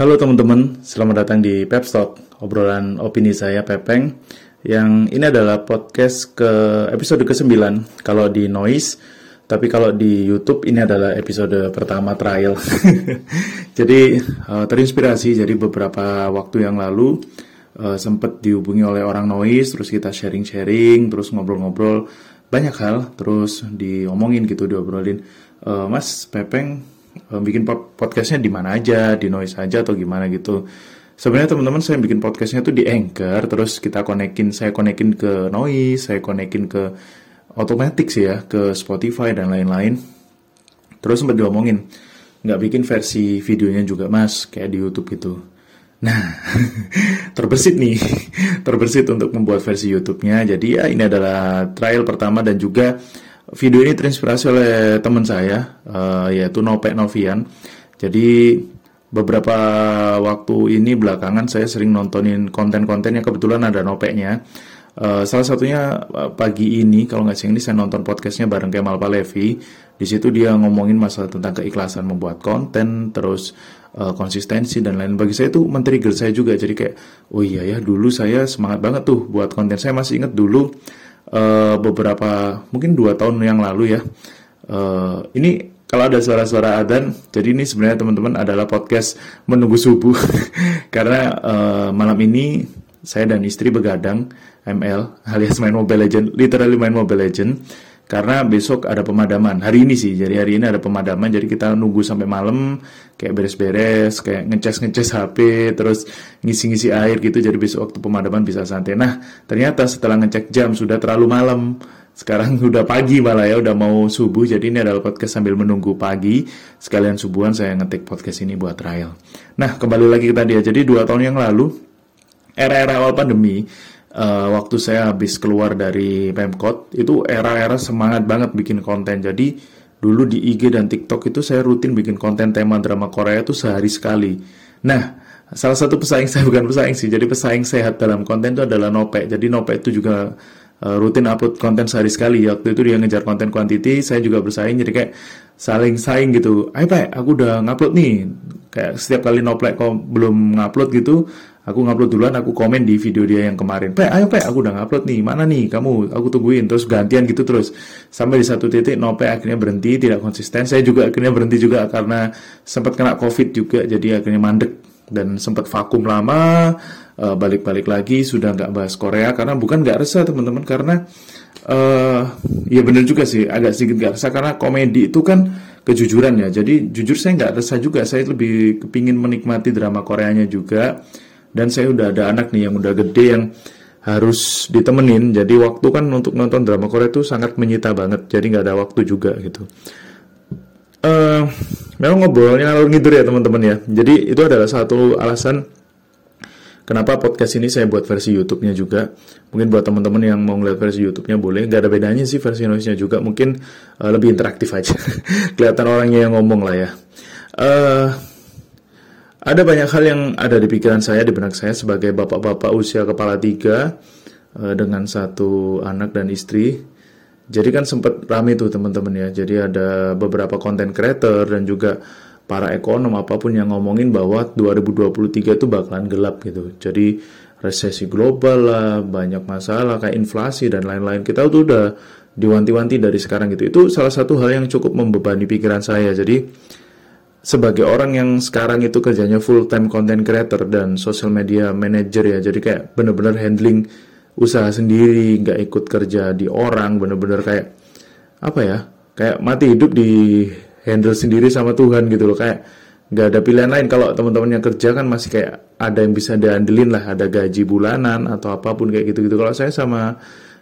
Halo teman-teman, selamat datang di Pepstock, obrolan opini saya Pepeng. Yang ini adalah podcast ke episode ke-9 kalau di Noise, tapi kalau di YouTube ini adalah episode pertama trial. jadi uh, terinspirasi jadi beberapa waktu yang lalu uh, sempat dihubungi oleh orang Noise, terus kita sharing-sharing, terus ngobrol-ngobrol banyak hal, terus diomongin gitu, diobrolin. Uh, Mas Pepeng bikin podcastnya di mana aja, di noise aja atau gimana gitu. Sebenarnya teman-teman saya bikin podcastnya tuh di Anchor, terus kita konekin, saya konekin ke noise, saya konekin ke otomatis sih ya, ke Spotify dan lain-lain. Terus sempat diomongin, nggak bikin versi videonya juga mas, kayak di YouTube gitu. Nah, terbersit nih, terbersit untuk membuat versi YouTube-nya. Jadi ya ini adalah trial pertama dan juga Video ini terinspirasi oleh teman saya, uh, yaitu Nopek Novian. Jadi beberapa waktu ini belakangan saya sering nontonin konten-konten yang kebetulan ada Nopeknya. Uh, salah satunya uh, pagi ini, kalau nggak sih ini saya nonton podcastnya bareng Kemal Palevi. Di situ dia ngomongin masalah tentang keikhlasan membuat konten, terus uh, konsistensi dan lain. Bagi saya itu men-trigger saya juga. Jadi kayak, oh iya ya, dulu saya semangat banget tuh buat konten. Saya masih ingat dulu uh, beberapa mungkin dua tahun yang lalu ya. Uh, ini kalau ada suara-suara adan, jadi ini sebenarnya teman-teman adalah podcast menunggu subuh karena uh, malam ini saya dan istri begadang ML alias main Mobile Legend, literally main Mobile Legend karena besok ada pemadaman. Hari ini sih jadi hari ini ada pemadaman jadi kita nunggu sampai malam kayak beres-beres kayak ngecas ngecas HP terus ngisi-ngisi air gitu jadi besok waktu pemadaman bisa santai. Nah ternyata setelah ngecek jam sudah terlalu malam. Sekarang udah pagi malah ya udah mau subuh jadi ini adalah podcast sambil menunggu pagi. Sekalian subuhan saya ngetik podcast ini buat trial. Nah kembali lagi ke tadi ya jadi dua tahun yang lalu era-era awal pandemi uh, waktu saya habis keluar dari Pemkot itu era-era semangat banget bikin konten. Jadi dulu di IG dan TikTok itu saya rutin bikin konten tema drama Korea itu sehari sekali. Nah, salah satu pesaing saya bukan pesaing sih, jadi pesaing sehat dalam konten itu adalah Nope. Jadi Nope itu juga uh, rutin upload konten sehari sekali. Waktu itu dia ngejar konten quantity, saya juga bersaing jadi kayak saling saing gitu. Ayo Pak, aku udah ngupload nih. Kayak setiap kali Nope kok belum ngupload gitu, Aku ngupload duluan, aku komen di video dia yang kemarin. Pe, ayo pe, aku udah ngupload nih. Mana nih kamu? Aku tungguin. Terus gantian gitu terus. Sampai di satu titik Nope akhirnya berhenti, tidak konsisten. Saya juga akhirnya berhenti juga karena sempat kena COVID juga. Jadi akhirnya mandek dan sempat vakum lama. Eh, balik-balik uh, lagi sudah nggak bahas Korea karena bukan nggak resah teman-teman karena uh, ya bener juga sih agak sedikit nggak resah karena komedi itu kan kejujuran ya jadi jujur saya nggak resah juga saya lebih kepingin menikmati drama Koreanya juga dan saya udah ada anak nih yang udah gede yang harus ditemenin. Jadi waktu kan untuk nonton drama Korea itu sangat menyita banget. Jadi nggak ada waktu juga gitu. Uh, memang ngobrolnya ngalur ngidur ya teman-teman ya. Jadi itu adalah satu alasan kenapa podcast ini saya buat versi YouTube-nya juga. Mungkin buat teman-teman yang mau ngeliat versi YouTube-nya boleh. Nggak ada bedanya sih versi noise-nya juga. Mungkin uh, lebih interaktif aja. Kelihatan orangnya yang ngomong lah ya. Uh, ada banyak hal yang ada di pikiran saya, di benak saya sebagai bapak-bapak usia kepala tiga uh, dengan satu anak dan istri. Jadi kan sempat rame tuh teman-teman ya. Jadi ada beberapa konten creator dan juga para ekonom apa pun yang ngomongin bahwa 2023 itu bakalan gelap gitu. Jadi resesi global lah, banyak masalah kayak inflasi dan lain-lain. Kita tuh udah diwanti-wanti dari sekarang gitu. Itu salah satu hal yang cukup membebani pikiran saya. Jadi sebagai orang yang sekarang itu kerjanya full time content creator dan social media manager ya. Jadi kayak bener-bener handling usaha sendiri nggak ikut kerja di orang bener-bener kayak apa ya kayak mati hidup di handle sendiri sama Tuhan gitu loh. Kayak nggak ada pilihan lain. Kalau teman-teman yang kerja kan masih kayak ada yang bisa diandelin lah. Ada gaji bulanan atau apa pun kayak gitu gitu kalau saya sama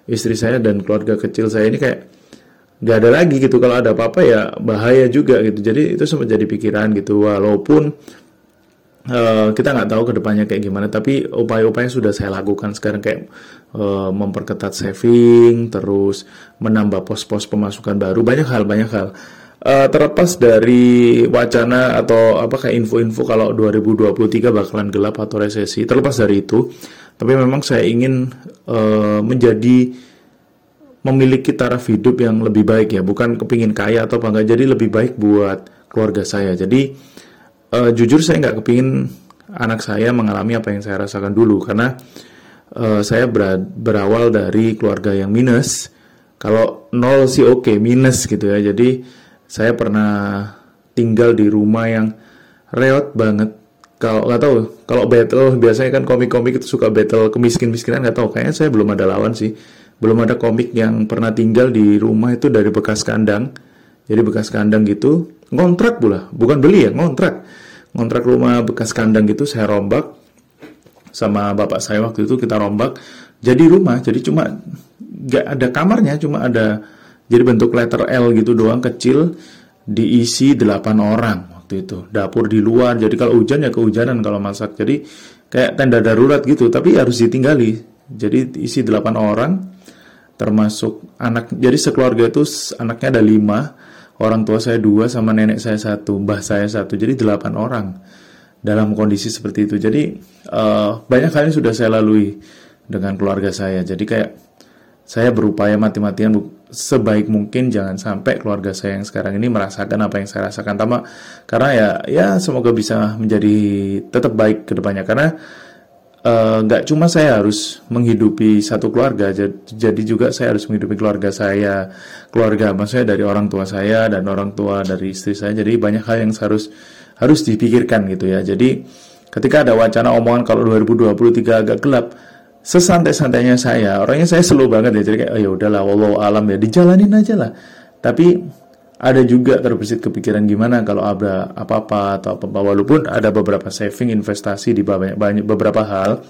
istri saya dan keluarga kecil saya ini kayak nggak ada lagi gitu. Kalau ada apa-apa ya bahaya juga gitu. Jadi itu sempat jadi pikiran gitu. Walaupun uh, kita nggak tahu ke depannya kayak gimana tapi upaya-upaya sudah saya lakukan sekarang kayak uh, memperketat saving terus menambah pos-pos pemasukan baru banyak hal banyak hal. Uh, terlepas dari wacana atau apa kayak info-info kalau 2023 bakalan gelap atau resesi terlepas dari itu tapi memang saya ingin uh, menjadi memiliki taraf hidup yang lebih baik ya bukan kepingin kaya atau apa enggak jadi lebih baik buat keluarga saya jadi uh, jujur saya nggak kepingin anak saya mengalami apa yang saya rasakan dulu karena uh, saya ber berawal dari keluarga yang minus. Kalau nol sih oke, okay, minus gitu ya. Jadi saya pernah tinggal di rumah yang reot banget. Kalau nggak tahu, kalau battle biasanya kan komik-komik itu suka battle kemiskin-miskinan nggak tahu. Kayaknya saya belum ada lawan sih. Belum ada komik yang pernah tinggal di rumah itu dari bekas kandang. Jadi bekas kandang gitu, ngontrak pula, bukan beli ya, ngontrak. Ngontrak rumah bekas kandang gitu saya rombak sama bapak saya waktu itu kita rombak jadi rumah, jadi cuma nggak ada kamarnya, cuma ada jadi bentuk letter L gitu doang kecil diisi 8 orang waktu itu. Dapur di luar, jadi kalau hujan ya kehujanan kalau masak. Jadi kayak tenda darurat gitu, tapi harus ditinggali. Jadi isi 8 orang termasuk anak jadi sekeluarga itu anaknya ada lima orang tua saya dua sama nenek saya satu mbah saya satu jadi delapan orang dalam kondisi seperti itu. Jadi uh, banyak hal yang sudah saya lalui dengan keluarga saya. Jadi kayak saya berupaya mati-matian sebaik mungkin jangan sampai keluarga saya yang sekarang ini merasakan apa yang saya rasakan. Tama, karena ya ya semoga bisa menjadi tetap baik ke depannya. Karena nggak uh, cuma saya harus menghidupi satu keluarga jadi juga saya harus menghidupi keluarga saya keluarga maksudnya dari orang tua saya dan orang tua dari istri saya. Jadi banyak hal yang harus harus dipikirkan gitu ya. Jadi ketika ada wacana omongan kalau 2023 agak gelap sesantai-santainya saya orangnya saya slow banget ya. Jadi kayak oh ya udahlah walau alam ya dijalanin aja lah. Tapi ada juga terbesit kepikiran gimana kalau ada apa-apa atau apa-apa walaupun ada beberapa saving investasi di banyak, banyak beberapa hal.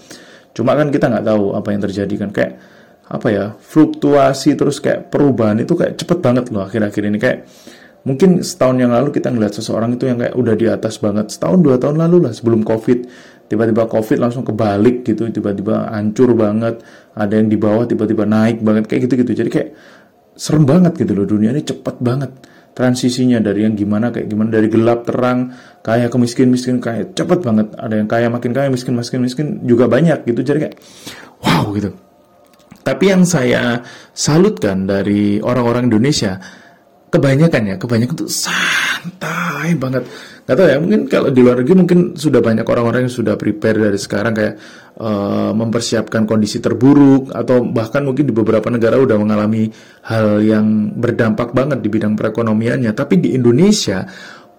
Cuma kan kita nggak tahu apa yang terjadi kan kayak apa ya fluktuasi terus kayak perubahan itu kayak cepet banget loh akhir-akhir ini. Kayak mungkin setahun yang lalu kita ngeliat seseorang itu yang kayak udah di atas banget. Setahun dua tahun lalu lah sebelum covid. Tiba-tiba covid langsung kebalik gitu tiba-tiba hancur banget. Ada yang di bawah tiba-tiba naik banget kayak gitu-gitu. Jadi kayak serem banget gitu loh dunia ini cepet banget transisinya dari yang gimana kayak gimana dari gelap terang kaya ke miskin miskin kaya. Cepet banget. Ada yang kaya makin kaya miskin miskin miskin juga banyak gitu. Jadi kayak wow gitu. Tapi yang saya salutkan dari orang-orang Indonesia kebanyakan ya kebanyakan tuh santai banget Gak tau ya, mungkin kalau di luar negeri mungkin sudah banyak orang-orang yang sudah prepare dari sekarang kayak uh, mempersiapkan kondisi terburuk atau bahkan mungkin di beberapa negara udah mengalami hal yang berdampak banget di bidang perekonomiannya. Tapi di Indonesia,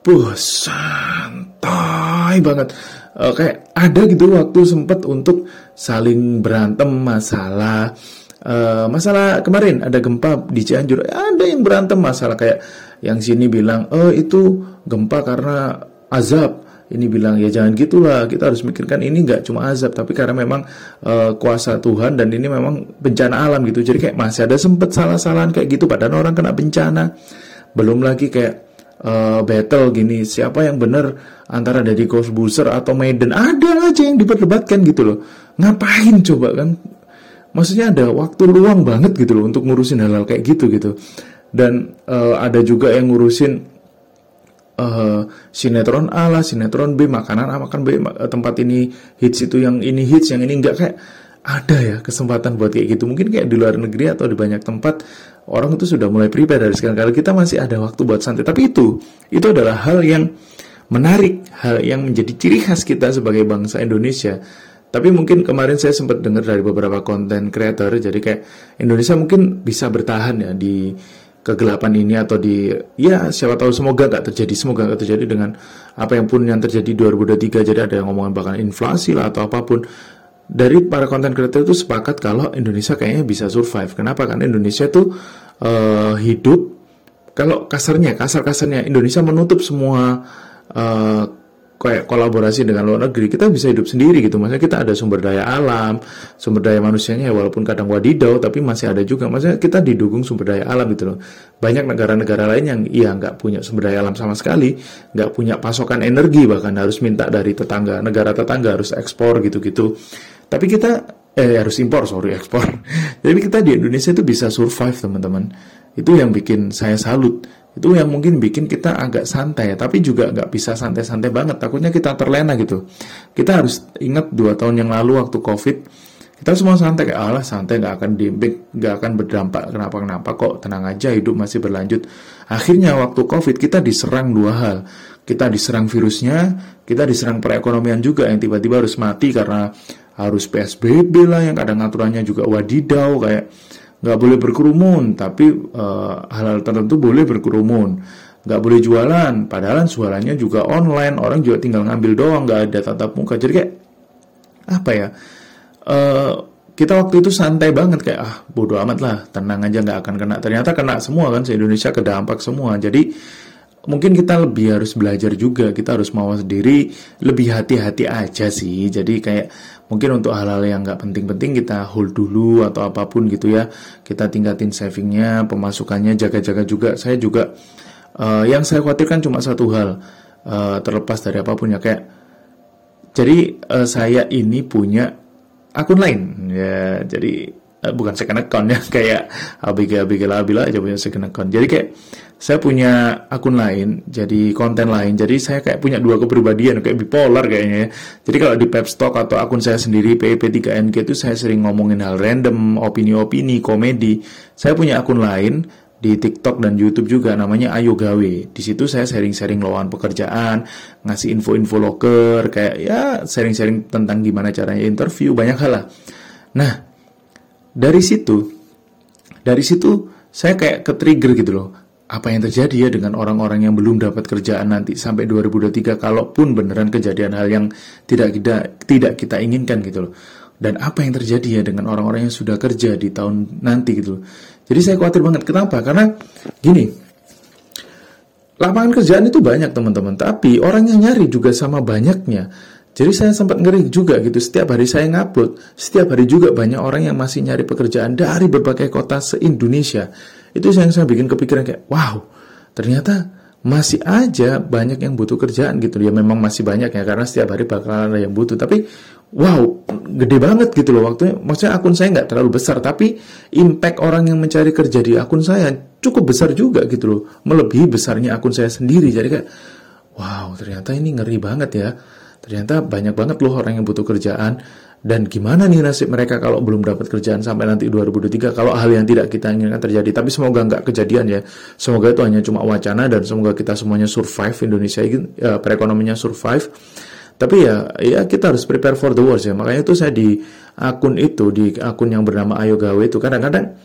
puh santai banget. Uh, kayak ada gitu waktu sempat untuk saling berantem masalah uh, masalah kemarin ada gempa di Cianjur ada yang berantem masalah kayak yang sini bilang oh itu gempa karena azab. Ini bilang ya jangan gitulah. Kita harus mikirkan ini nggak cuma azab tapi karena memang uh, kuasa Tuhan dan ini memang bencana alam gitu. Jadi kayak masih ada sempet salah-salahan kayak gitu. Padahal orang kena bencana. Belum lagi kayak uh, battle gini. Siapa yang benar antara dari Ghostbuster atau Maiden? Ada aja yang diperdebatkan gitu loh. Ngapain coba kan? Maksudnya ada waktu luang banget gitu loh untuk ngurusin hal-hal kayak gitu gitu dan uh, ada juga yang ngurusin uh, sinetron A lah, sinetron B, makanan A, makan B, tempat ini hits itu yang ini hits, yang ini enggak kayak ada ya kesempatan buat kayak gitu. Mungkin kayak di luar negeri atau di banyak tempat orang itu sudah mulai prepare dari sekarang. Kalau kita masih ada waktu buat santai, tapi itu itu adalah hal yang menarik, hal yang menjadi ciri khas kita sebagai bangsa Indonesia. Tapi mungkin kemarin saya sempat dengar dari beberapa konten creator, jadi kayak Indonesia mungkin bisa bertahan ya di kegelapan ini atau di ya siapa tahu semoga gak terjadi semoga gak terjadi dengan apa yang pun yang terjadi 2023 jadi ada yang ngomongin bahkan inflasi lah atau apa pun. Dari para konten kreator itu sepakat kalau Indonesia kayaknya bisa survive. Kenapa? Karena Indonesia itu uh, hidup kalau kasarnya kasar kasarnya Indonesia menutup semua uh, kayak kolaborasi dengan luar negeri kita bisa hidup sendiri gitu. Maksudnya kita ada sumber daya alam sumber daya manusianya ya walaupun kadang wadidaw tapi masih ada juga. Maksudnya kita didukung sumber daya alam gitu loh. Banyak negara-negara lain yang iya nggak punya sumber daya alam sama sekali nggak punya pasokan energi bahkan harus minta dari tetangga negara tetangga harus ekspor gitu-gitu. Tapi kita eh harus impor sorry ekspor. Jadi kita di Indonesia itu bisa survive teman-teman. Itu yang bikin saya salut itu yang mungkin bikin kita agak santai tapi juga nggak bisa santai-santai banget. Takutnya kita terlena gitu. Kita harus ingat dua tahun yang lalu waktu covid kita semua santai. Kayak Allah santai nggak akan diimpact nggak akan berdampak. Kenapa kenapa kok? Tenang aja hidup masih berlanjut. Akhirnya waktu covid kita diserang dua hal. Kita diserang virusnya, kita diserang perekonomian juga yang tiba-tiba harus mati karena harus PSBB lah yang kadang aturannya juga wadidaw kayak nggak boleh berkerumun tapi uh, hal-hal tertentu boleh berkerumun. Nggak boleh jualan padahal jualannya juga online orang juga tinggal ngambil doang nggak ada tatap muka. Jadi kayak apa ya uh, kita waktu itu santai banget kayak ah bodoh amat lah tenang aja nggak akan kena. Ternyata kena semua kan se Indonesia kedampak semua. Jadi mungkin kita lebih harus belajar juga kita harus mawas diri lebih hati-hati aja sih. Jadi kayak mungkin untuk hal-hal yang nggak penting-penting kita hold dulu atau apa pun gitu ya. Kita tingkatin savingnya pemasukannya jaga-jaga juga. Saya juga uh, yang saya khawatirkan cuma satu hal uh, terlepas dari apa pun ya. Kayak jadi uh, saya ini punya akun lain. Ya jadi uh, bukan second account ya. Kayak ABG ABG Labila aja punya second account. Jadi kayak saya punya akun lain jadi konten lain jadi saya kayak punya dua kepribadian kayak bipolar kayaknya ya jadi kalau di Pepstock atau akun saya sendiri PEP3NG itu saya sering ngomongin hal random opini-opini komedi saya punya akun lain di TikTok dan YouTube juga namanya Ayo Gawe. Di situ saya sharing-sharing lowongan pekerjaan, ngasih info-info loker, kayak ya sharing-sharing tentang gimana caranya interview, banyak hal lah. Nah, dari situ, dari situ saya kayak ke trigger gitu loh. Apa yang terjadi ya dengan orang-orang yang belum dapat kerjaan nanti sampai 2023 kalaupun beneran kejadian hal yang tidak kita tidak kita inginkan gitu loh. Dan apa yang terjadi ya dengan orang-orang yang sudah kerja di tahun nanti gitu loh. Jadi saya khawatir banget. Kenapa? Karena gini, lapangan kerjaan itu banyak teman-teman, tapi orang yang nyari juga sama banyaknya. Jadi saya sempat ngeri juga gitu, setiap hari saya ngupload, setiap hari juga banyak orang yang masih nyari pekerjaan dari berbagai kota se-Indonesia. Itu yang saya bikin kepikiran kayak, wow, ternyata masih aja banyak yang butuh kerjaan gitu. Ya memang masih banyak ya, karena setiap hari bakalan ada yang butuh. Tapi wow gede banget gitu loh waktunya. Maksudnya akun saya nggak terlalu besar tapi impact orang yang mencari kerja di akun saya cukup besar juga gitu loh. Melebihi besarnya akun saya sendiri. Jadi kayak wow ternyata ini ngeri banget ya. Ternyata banyak banget loh orang yang butuh kerjaan dan gimana nih nasib mereka kalau belum dapat kerjaan sampai nanti 2023 kalau hal yang tidak kita inginkan terjadi tapi semoga nggak kejadian ya semoga itu hanya cuma wacana dan semoga kita semuanya survive Indonesia ya, perekonomiannya survive tapi ya, ya kita harus prepare for the worst ya. Makanya itu saya di akun itu, di akun yang bernama Ayo Gawe itu kadang-kadang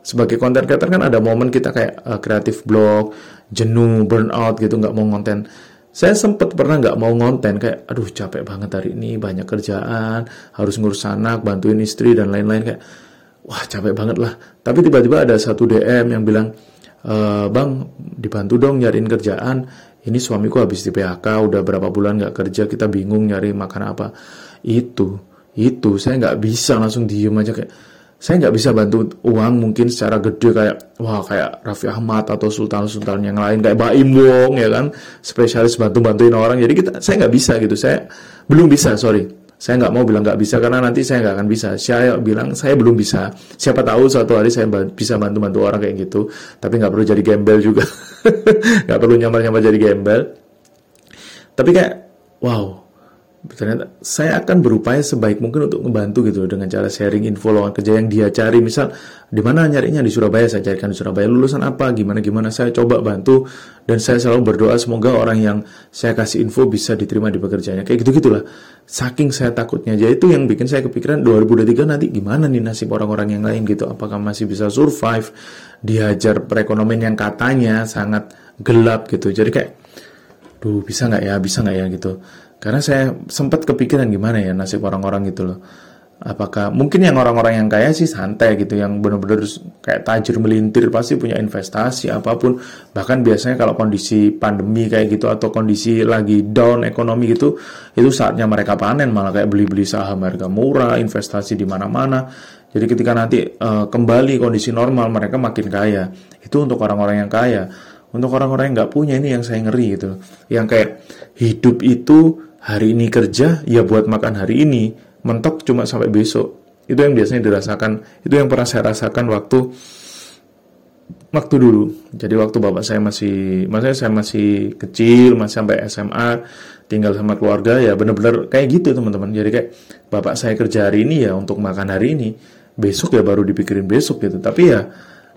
sebagai konten creator kan ada momen kita kayak uh, kreatif blog, jenuh, burnout gitu, nggak mau konten. Saya sempat pernah nggak mau ngonten kayak, aduh capek banget hari ini, banyak kerjaan, harus ngurus anak, bantuin istri dan lain-lain. Kayak, wah capek banget lah. Tapi tiba-tiba ada satu DM yang bilang, e, bang dibantu dong nyariin kerjaan. Ini suamiku habis di PHK udah berapa bulan nggak kerja kita bingung nyari makan apa. Itu itu saya nggak bisa langsung diem aja kayak saya nggak bisa bantu uang mungkin secara gede kayak wah kayak Raffi Ahmad atau Sultan Sultan yang lain kayak Baim Wong ya kan spesialis bantu bantuin orang jadi kita saya nggak bisa gitu saya belum bisa sorry saya nggak mau bilang nggak bisa karena nanti saya nggak akan bisa. Saya bilang saya belum bisa. Siapa tahu suatu hari saya bisa bantu-bantu orang kayak gitu. Tapi nggak perlu jadi gembel juga. nggak perlu nyamar-nyamar jadi gembel. Tapi kayak wow, ternyata saya akan berupaya sebaik mungkin untuk membantu gitu dengan cara sharing info lowongan kerja yang dia cari. Misal di mana nyarinya? Di Surabaya saya carikan di Surabaya. Lulusan apa? Gimana gimana? Saya coba bantu dan saya selalu berdoa semoga orang yang saya kasih info bisa diterima di pekerjaannya. Kayak gitu gitulah saking saya takutnya jadi itu yang bikin saya kepikiran 2023 nanti gimana nih nasib orang-orang yang lain gitu? Apakah masih bisa survive? Dihajar perekonomian yang katanya sangat gelap gitu. Jadi kayak duh bisa nggak ya? Bisa nggak ya? gitu karena saya sempat kepikiran gimana ya nasib orang-orang gitu loh. Apakah mungkin yang orang-orang yang kaya sih santai gitu, yang benar-benar kayak tajir melintir pasti punya investasi apa pun. Bahkan biasanya kalau kondisi pandemi kayak gitu atau kondisi lagi down ekonomi gitu, itu saatnya mereka panen malah kayak beli-beli saham harga murah, investasi di mana-mana. Jadi ketika nanti uh, kembali kondisi normal mereka makin kaya. Itu untuk orang-orang yang kaya. Untuk orang-orang yang nggak punya ini yang saya ngeri gitu. Yang kayak hidup itu hari ini kerja ya buat makan hari ini. Mentok cuma sampai besok. Itu yang biasanya dirasakan. Itu yang pernah saya rasakan waktu waktu dulu. Jadi waktu bapak saya masih maksudnya saya masih kecil masih sampai SMA tinggal sama keluarga ya bener-bener kayak gitu teman-teman. Jadi kayak bapak saya kerja hari ini ya untuk makan hari ini. Besok ya baru dipikirin besok gitu. Tapi ya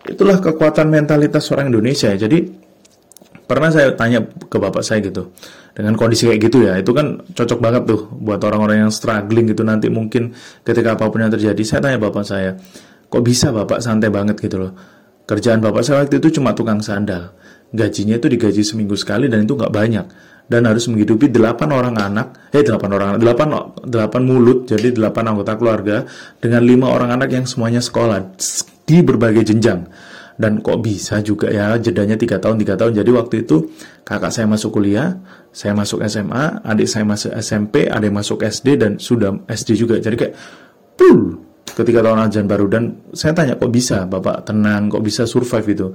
itulah kekuatan mentalitas orang Indonesia ya. Jadi pernah saya tanya ke bapak saya gitu dengan kondisi kayak gitu ya itu kan cocok banget tuh buat orang-orang yang struggling gitu nanti mungkin ketika apa pun yang terjadi. Saya tanya bapak saya kok bisa bapak santai banget gitu loh? Kerjaan bapak saya waktu itu cuma tukang sandal. Gajinya itu digaji seminggu sekali dan itu nggak banyak. Dan harus menghidupi delapan orang anak, eh delapan orang anak, delapan delapan mulut, jadi delapan anggota keluarga dengan lima orang anak yang semuanya sekolah di berbagai jenjang. Dan kok bisa juga ya jedanya tiga tahun tiga tahun. Jadi waktu itu kakak saya masuk kuliah, saya masuk SMA, adik saya masuk SMP, yang masuk SD dan sudah SD juga. Jadi kayak pull ketika tahun ajan baru dan saya tanya kok bisa bapak tenang kok bisa survive itu.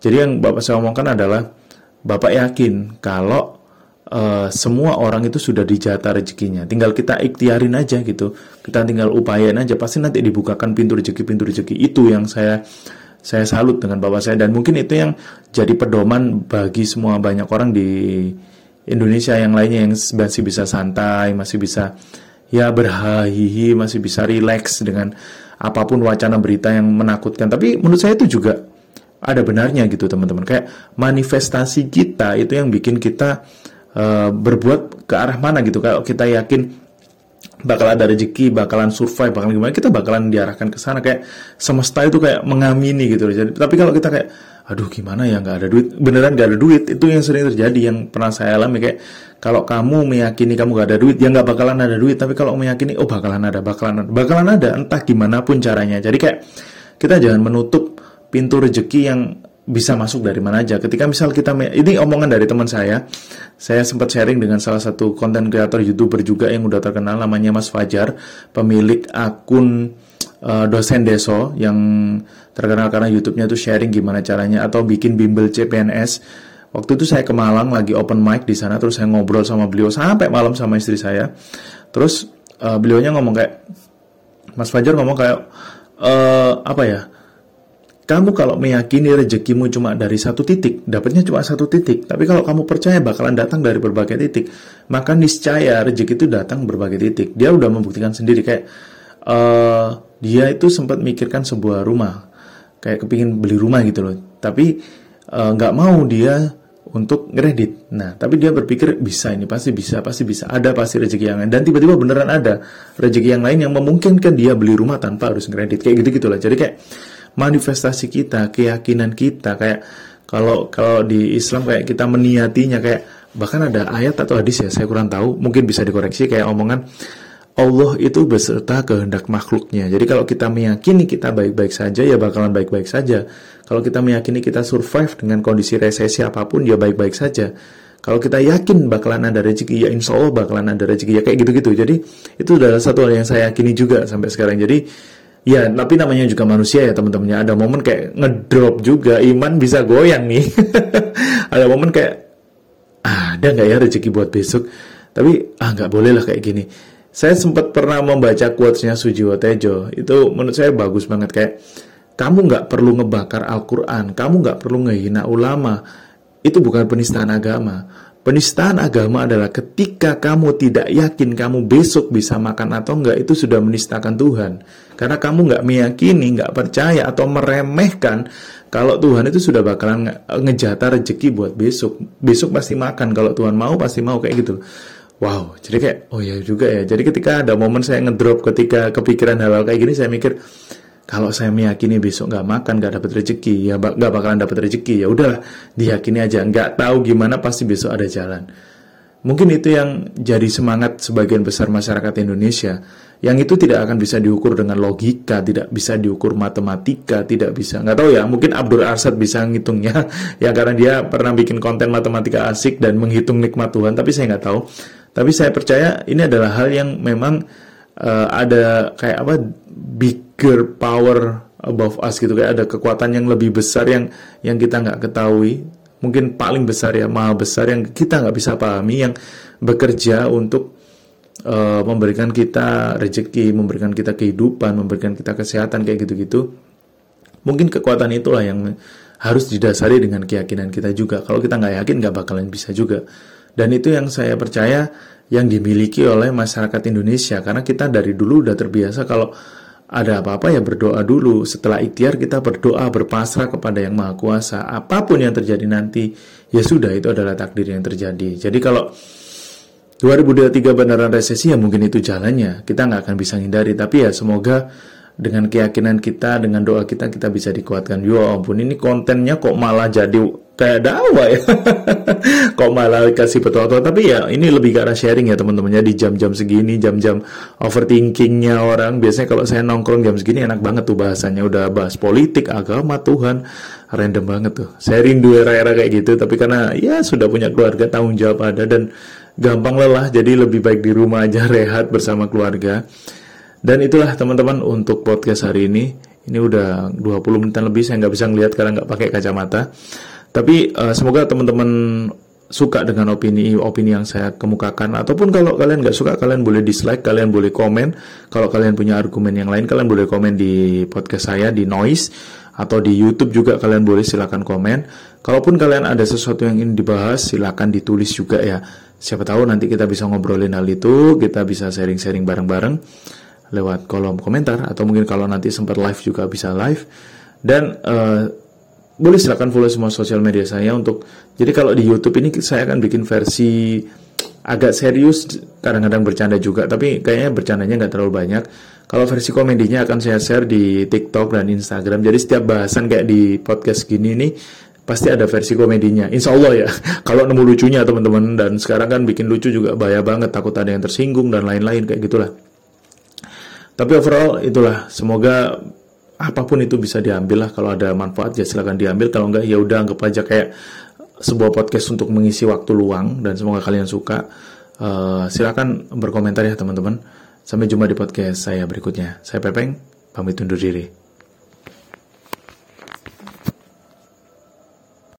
Jadi yang bapak saya omongkan adalah bapak yakin kalau uh, semua orang itu sudah dijata rezekinya. Tinggal kita ikhtiarin aja gitu. Kita tinggal upayain aja. Pasti nanti dibukakan pintu rezeki pintu rezeki. Itu yang saya saya salut dengan bapak saya dan mungkin itu yang jadi pedoman bagi semua banyak orang di Indonesia yang lainnya yang masih bisa santai, masih bisa ya berhahihi, masih bisa rileks dengan apa pun wacana berita yang menakutkan. Tapi menurut saya itu juga ada benarnya gitu teman-teman. Kayak manifestasi kita itu yang bikin kita uh, berbuat ke arah mana gitu kalau kita yakin bakal ada rezeki, bakalan survive, bakalan gimana, kita bakalan diarahkan ke sana. Kayak semesta itu kayak mengamini gitu Jadi tapi kalau kita kayak aduh gimana ya nggak ada duit, beneran nggak ada duit, itu yang sering terjadi yang pernah saya alami. Kayak kalau kamu meyakini kamu gak ada duit, ya nggak bakalan ada duit, tapi kalau meyakini oh bakalan ada, bakalan ada, bakalan ada, entah gimana pun caranya. Jadi kayak kita jangan menutup pintu rezeki yang bisa masuk dari mana aja. Ketika misal kita ini omongan dari teman saya, saya sempat sharing dengan salah satu konten kreator youtuber juga yang udah terkenal namanya Mas Fajar, pemilik akun uh, dosen deso yang terkenal karena YouTube-nya tuh sharing gimana caranya atau bikin bimbel CPNS. Waktu itu saya ke Malang lagi open mic di sana, terus saya ngobrol sama beliau sampai malam sama istri saya. Terus uh, beliaunya ngomong kayak Mas Fajar ngomong kayak uh, apa ya? Kamu kalau meyakini rezekimu cuma dari satu titik, dapatnya cuma satu titik. Tapi kalau kamu percaya bakalan datang dari berbagai titik, maka niscaya rezeki itu datang berbagai titik. Dia udah membuktikan sendiri kayak uh, dia itu sempat mikirkan sebuah rumah, kayak kepingin beli rumah gitu loh. Tapi eh, nggak uh, mau dia untuk ngeredit. Nah, tapi dia berpikir bisa ini pasti bisa, pasti bisa. Ada pasti rezeki yang lain. Dan tiba-tiba beneran ada rezeki yang lain yang memungkinkan dia beli rumah tanpa harus ngeredit. Kayak gitu gitulah. Jadi kayak manifestasi kita, keyakinan kita kayak kalau kalau di Islam kayak kita meniatinya kayak bahkan ada ayat atau hadis ya saya kurang tahu mungkin bisa dikoreksi kayak omongan Allah itu beserta kehendak makhluknya. Jadi kalau kita meyakini kita baik-baik saja ya bakalan baik-baik saja. Kalau kita meyakini kita survive dengan kondisi resesi apa pun ya baik-baik saja. Kalau kita yakin bakalan ada rezeki ya insya Allah bakalan ada rezeki ya kayak gitu-gitu. Jadi itu adalah satu hal yang saya yakini juga sampai sekarang. Jadi Ya, tapi namanya juga manusia ya teman-temannya. Ada momen kayak ngedrop juga, iman bisa goyang nih. ada momen kayak ah, ada nggak ya rezeki buat besok? Tapi ah nggak boleh lah kayak gini. Saya sempat pernah membaca quotesnya Sujiwo Tejo. Itu menurut saya bagus banget kayak kamu nggak perlu ngebakar Al-Quran, kamu nggak perlu ngehina ulama. Itu bukan penistaan agama. Penistaan agama adalah ketika kamu tidak yakin kamu besok bisa makan atau enggak, itu sudah menistakan Tuhan. Karena kamu nggak meyakini, nggak percaya atau meremehkan kalau Tuhan itu sudah bakalan ngejata rezeki buat besok. Besok pasti makan, kalau Tuhan mau pasti mau kayak gitu. Wow, jadi kayak oh ya juga ya. Jadi ketika ada momen saya ngedrop ketika kepikiran hal-hal kayak gini, saya mikir kalau saya meyakini besok nggak makan nggak dapat rezeki ya nggak bakalan dapat rezeki ya udahlah diyakini aja nggak tahu gimana pasti besok ada jalan mungkin itu yang jadi semangat sebagian besar masyarakat Indonesia yang itu tidak akan bisa diukur dengan logika, tidak bisa diukur matematika, tidak bisa. Nggak tahu ya, mungkin Abdul Arsad bisa ngitungnya, ya karena dia pernah bikin konten matematika asik dan menghitung nikmat Tuhan, tapi saya nggak tahu. Tapi saya percaya ini adalah hal yang memang uh, ada kayak apa bigger power above us gitu. Kayak ada kekuatan yang lebih besar yang yang kita nggak ketahui. Mungkin paling besar ya maha besar yang kita nggak bisa pahami yang bekerja untuk uh, memberikan kita rezeki memberikan kita kehidupan memberikan kita kesehatan kayak gitu-gitu. Mungkin kekuatan itulah yang harus didasari dengan keyakinan kita juga. Kalau kita nggak yakin nggak bakalan bisa juga. Dan itu yang saya percaya yang dimiliki oleh masyarakat Indonesia karena kita dari dulu udah terbiasa kalau ada apa-apa ya berdoa dulu. Setelah ikhtiar kita berdoa berpasrah kepada yang maha kuasa. Apa pun yang terjadi nanti, ya sudah itu adalah takdir yang terjadi. Jadi kalau 2023 beneran resesi ya mungkin itu jalannya. Kita nggak akan bisa hindari. Tapi ya semoga dengan keyakinan kita, dengan doa kita, kita bisa dikuatkan. Ya ampun, ini kontennya kok malah jadi kayak dakwah ya. kok malah kasih petua-petua. Tapi ya ini lebih ke sharing ya teman-temannya di jam-jam segini, jam-jam overthinkingnya orang. Biasanya kalau saya nongkrong jam segini enak banget tuh bahasanya. Udah bahas politik, agama, Tuhan. Random banget tuh. Saya rindu era-era kayak gitu. Tapi karena ya sudah punya keluarga, tanggung jawab ada. Dan gampang lelah. Jadi lebih baik di rumah aja rehat bersama keluarga. Dan itulah teman-teman untuk podcast hari ini. Ini udah 20 menitan lebih, saya nggak bisa ngelihat karena nggak pakai kacamata. Tapi uh, semoga teman-teman suka dengan opini-opini yang saya kemukakan. Ataupun kalau kalian nggak suka kalian boleh dislike kalian boleh komen. Kalau kalian punya argumen yang lain kalian boleh komen di podcast saya di noise atau di YouTube juga kalian boleh silakan komen. Kalaupun kalian ada sesuatu yang ingin dibahas silakan ditulis juga ya. Siapa tahu nanti kita bisa ngobrolin hal itu kita bisa sharing-sharing bareng-bareng lewat kolom komentar atau mungkin kalau nanti sempat live juga bisa live. Dan uh, boleh silakan follow semua sosial media saya untuk jadi kalau di YouTube ini saya akan bikin versi agak serius kadang-kadang bercanda juga tapi kayaknya bercandanya nggak terlalu banyak. Kalau versi komedinya akan saya share di TikTok dan Instagram. Jadi setiap bahasan kayak di podcast gini nih pasti ada versi komedinya. Insya Allah ya kalau nemu lucunya teman-teman. Dan sekarang kan bikin lucu juga bahaya banget takut ada yang tersinggung dan lain-lain kayak gitulah. Tapi overall itulah semoga apa pun itu bisa diambil lah. Kalau ada manfaat ya silahkan diambil. Kalau enggak ya udah anggap aja kayak sebuah podcast untuk mengisi waktu luang dan semoga kalian suka. Uh, silahkan berkomentar ya teman-teman. Sampai jumpa di podcast saya berikutnya. Saya Pepeng pamit undur diri